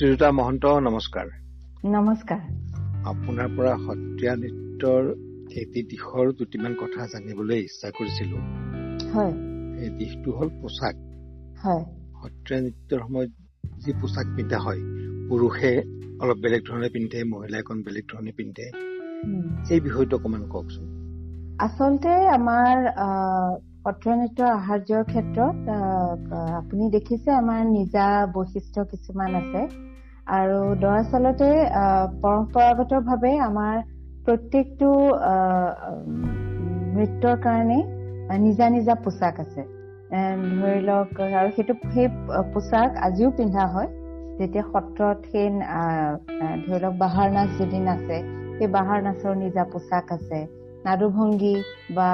শ্ৰীযুতা মহন্ত নমস্কাৰ। নমস্কাৰ। আপোনাৰ পৰা সত্ৰীয়া নৃত্যৰ এটি দিশৰ দুটিমান কথা জানিবলৈ ইচ্ছা কৰিছিলো। হয়। এই দিশটো হ'ল পোচাক হয়। সত্ৰীয়া নৃত্যৰ সময়ত যি পোচাক পিন্ধা হয় পুৰুষে অলপ বেলেগ ধৰণে পিন্ধে মহিলাই অকণ বেলেগ ধৰণে পিন্ধে। এই বিষয়টো অকণমান কওকচোন। আচলতে আমাৰ সত্ৰীয়া নৃত্যৰ আহাৰ্যৰ ক্ষেত্ৰত আপুনি দেখিছে আমাৰ নিজা বৈশিষ্ট্য কিছুমান আছে। আৰু দৰাচলতে পৰম্পৰাগতভাৱে আমাৰ প্ৰত্যেকটো নৃত্যৰ কাৰণে নিজা নিজা পোচাক আছে। ধৰি লওক আৰু সেইটো সেই পোচাক আজিও পিন্ধা হয়। যেতিয়া সত্ৰত সেই ধৰি লওক বাহাৰ নাচ যদি নাচে সেই বাহাৰ নাচৰ নিজা পোচাক আছে। নাদুভংগী বা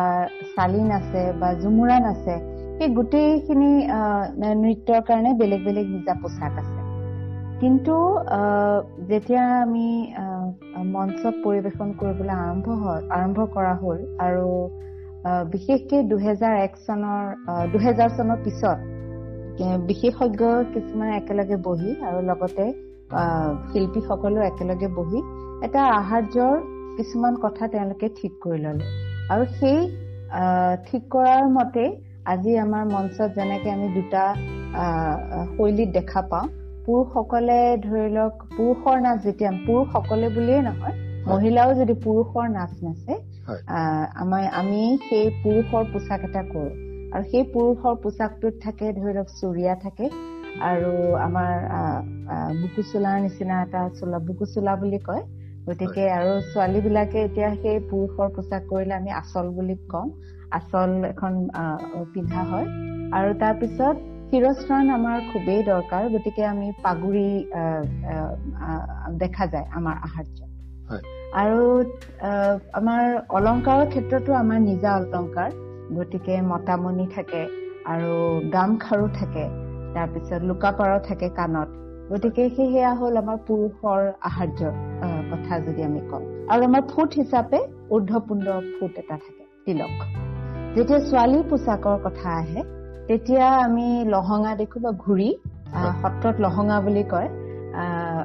চালিন আছে বা ঝুমুৰা নাচে সেই গোটেইখিনি নৃত্যৰ কাৰণে বেলেগ বেলেগ নিজা পোচাক আছে। কিন্তু যেতিয়া আমি মঞ্চত পৰিৱেশন কৰিবলৈ আৰম্ভ হয় আৰম্ভ কৰা হ'ল আৰু বিশেষকে দুহেজাৰ এক চনৰ দুহেজাৰ চনৰ পিছত বিশেষজ্ঞ কিছুমান একেলগে বহি আৰু লগতে শিল্পীসকলেও একেলগে বহি এটা আহাৰ্যৰ কিছুমান কথা তেওঁলোকে ঠিক কৰি ললে। আৰু সেই ঠিক কৰাৰ মতে আজি আমাৰ মঞ্চত যেনেকে আমি দুটা শৈলীত দেখা পাওঁ পুৰুষসকলে ধৰি লওক পুৰুষৰ নাচ যেতিয়া পুৰুষসকলে বুলিয়ে নহয় মহিলাও যদি পুৰুষৰ নাচ নাচে আমাৰ আমি সেই পুৰুষৰ পোচাক এটা কৰো। আৰু সেই পুৰুষৰ পোচাকটোত থাকে ধৰি লওক চুৰিয়া থাকে আৰু আমাৰ বুকু চোলাৰ নিচিনা এটা চোলা বুকু চোলা বুলি কয় গতিকে আৰু ছোৱালী বিলাকে এতিয়া সেই পুৰুষৰ পোচাক কৰিলে আমি আচল বুলি কওঁ। আচল এখন পিন্ধা হয়। আৰু তাৰপিছত শিৰস্থান আমাৰ খুবেই দৰকাৰ গতিকে আমি পাগুৰি দেখা যায় আমাৰ আহাৰ্য। আৰু আমাৰ অলংকাৰৰ ক্ষেত্ৰতো আমাৰ নিজা অলংকাৰ গতিকে মতামণি থাকে আৰু গামখাৰু থাকে তাৰপিছত লুকাপাৰ থাকে কাণত। গতিকে সেয়া হ'ল আমাৰ পুৰুষৰ আহাৰ্যৰ কথা যদি আমি কওঁ। আৰু আমাৰ ফুট হিচাপে ঊৰ্ধপুণ্ড ফুট এটা থাকে তিলক। যেতিয়া ছোৱালীৰ পোচাকৰ কথা আহে তেতিয়া আমি লহঙা দেখো বা ঘূৰি সত্ৰত লহঙা বুলি কয়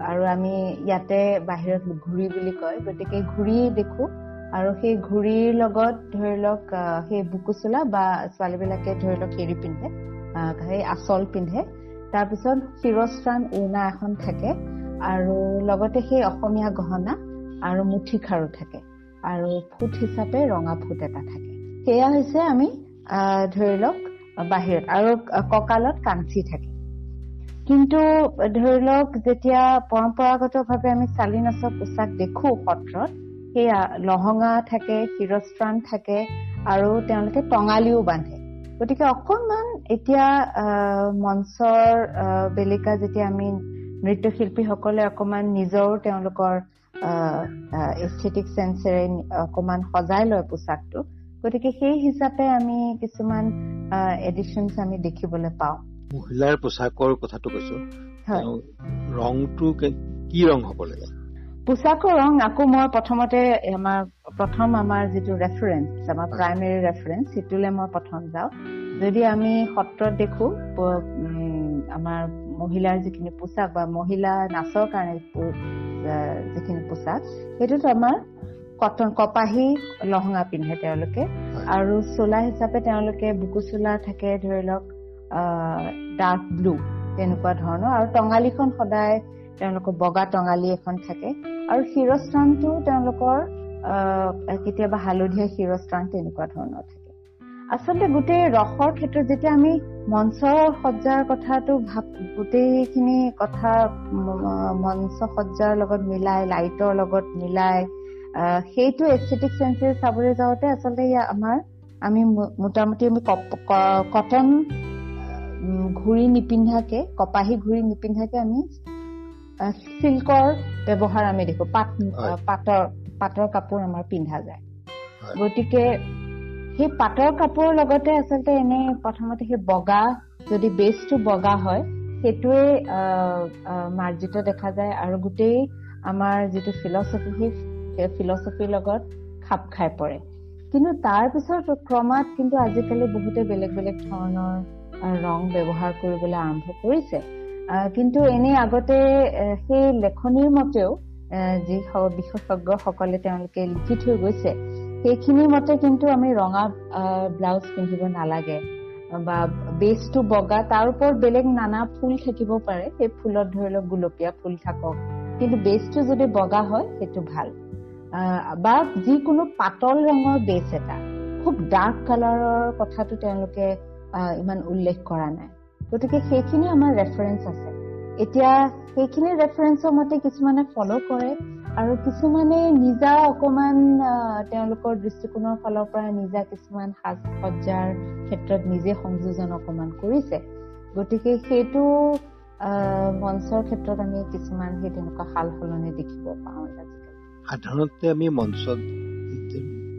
আৰু আমি ইয়াতে বাহিৰত ঘূৰি বুলি কয় গতিকে ঘূৰি দেখো। আৰু সেই ঘূৰিৰ লগত ধৰি লওক সেই বুকু চোলা বা ছোৱালীবিলাকে ধৰি লওক হেৰি পিন্ধে সেই আচল পিন্ধে। তাৰপিছত শিৰস্থান উৰ্ণা এখন থাকে। আৰু লগতে সেই অসমীয়া গহনা আৰু মুঠি খাৰু থাকে। আৰু ফুট হিচাপে ৰঙা ফুট এটা থাকে। সেয়া হৈছে আমি ধৰি লওক বাহিৰত আৰু কঁকালত কাঞ্চি থাকে। কিন্তু ধৰি লওক যেতিয়া পৰম্পৰাগতভাৱে আমি চালি নাচৰ পোচাক দেখো সত্ৰত সেয়া লহঙা থাকে শিৰস্থান থাকে আৰু তেওঁলোকে টঙালিও বান্ধে। গতিকে অকণমান এতিয়া মঞ্চৰ বেলিকা যেতিয়া আমি নৃত্যশিল্পীসকলে অকণমান নিজৰ তেওঁলোকৰ এস্থেটিক চেঞ্চেৰে অকণমান সজাই লয় পোচাকটো গতিকে সেই হিচাপে আমি কিছুমান এডিশ্যনছ আমি দেখিবলৈ পাওঁ। মহিলাৰ পোচাকৰ কথাটো কৈছো। ৰংটো কি ৰং হব লাগে? পোচাকৰ ৰং আকৌ মই প্ৰথমতে আমাৰ প্ৰথম আমাৰ যিটো ৰেফাৰেঞ্চ আমাৰ প্ৰাইমেৰী ৰেফাৰেঞ্চ সেইটোলৈ মই প্ৰথম যাওঁ। যদি আমি সত্ৰত দেখো আমাৰ মহিলাৰ যিখিনি পোচাক বা মহিলা নাচৰ কাৰণে যিখিনি পোচাক সেইটোত আমাৰ কটন কপাহী লহঙা পিন্ধে তেওঁলোকে। আৰু চোলা হিচাপে তেওঁলোকে বুকু চোলা থাকে ধৰি লওক ডাৰ্ক ব্লু তেনেকুৱা ধৰণৰ। আৰু টঙালিখন সদায় তেওঁলোকৰ বগা টঙালি এখন থাকে। আৰু শিৰস্থানটো তেওঁলোকৰ কেতিয়াবা হালধীয়া শিৰস্থান তেনেকুৱা ধৰণৰ থাকে। আচলতে গোটেই ৰসৰ ক্ষেত্ৰত যেতিয়া আমি মঞ্চৰ সজ্জাৰ কথাটো ভাব গোটেইখিনি কথা মঞ্চ সজ্জাৰ লগত মিলাই লাইটৰ লগত মিলাই সেইটো এস্থেটিক চেঞ্চেৰে চাবলৈ যাওঁতে আচলতে আমাৰ আমি মোটামুটি আমি কটন ঘূৰি নিপিন্ধাকে কপাহী ঘূৰি নিপিন্ধাকে আমি চিল্কৰ ব্যৱহাৰ আমি দেখো পাট পাটৰ পাটৰ কাপোৰ আমাৰ পিন্ধা যায়। গতিকে সেই পাটৰ কাপোৰৰ লগতে আচলতে এনে প্ৰথমতে সেই বগা যদি বেচটো বগা হয় সেইটোৱে মাৰ্জিত দেখা যায় আৰু গোটেই আমাৰ যিটো ফিলচফি সেই ফিলচফিৰ লগত খাপ খাই পৰে। কিন্তু তাৰ পিছত ক্ৰমাৎ কিন্তু আজিকালি বহুতে বেলেগ বেলেগ ধৰণৰ ৰং ব্যৱহাৰ কৰিবলৈ আৰম্ভ কৰিছে। কিন্তু এনেই আগতে সেই লেখনিৰ মতেও যি বিশেষজ্ঞসকলে তেওঁলোকে লিখি থৈ গৈছে। সেইখিনি মতে কিন্তু আমি ৰঙা ব্লাউজ পিন্ধিব নালাগে। বা বেচটো বগা তাৰ ওপৰত বেলেগ নানা ফুল থাকিব পাৰে। সেই ফুলত ধৰি লওক গুলপীয়া ফুল থাকক। কিন্তু বেচটো যদি বগা হয় সেইটো ভাল। বা যিকোনো পাতল ৰঙৰ বেচ এটা। খুব ডাৰ্ক কালাৰৰ কথাটো তেওঁলোকে ইমান উল্লেখ কৰা নাই। গতিকে সেইখিনি আমাৰ ৰেফাৰেঞ্চ আছে। এতিয়া সেইখিনি ৰেফাৰেঞ্চৰ মতে কিছুমানে ফ'ল' কৰে। আৰু কিছুমানে নিজা অকমান তেওঁলোকৰ দৃষ্টিকোণৰ ফালৰ পৰা নিজা কিছুমান সাজ সজ্জাৰ ক্ষেত্ৰত নিজে সংযোজন অকমান কৰিছে। গতিকে সেইটো মঞ্চৰ ক্ষেত্ৰত আমি কিছুমান সেই তেনেকুৱা সাল সলনি দেখিব পাওঁ সাধাৰণতে আমি মঞ্চত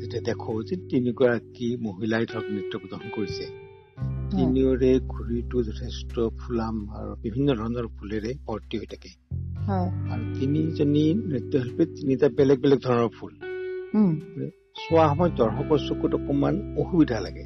যেতিয়া দেখো যে তিনিগৰাকী মহিলাই ধৰক নৃত্য প্ৰদৰ্শন কৰিছে তিনিওৰে ঘূৰিটো যথেষ্ট ফুলাম আৰু বিভিন্ন ধৰণৰ ফুলেৰে ভৰ্তি হৈ থাকে। আৰু তিনিজনী নৃত্যশিল্পী তিনিটা বেলেগ বেলেগ ধৰণৰ ফুল। চোৱা সময়ত দৰ্শকৰ চকুত অকমান অসুবিধা লাগে।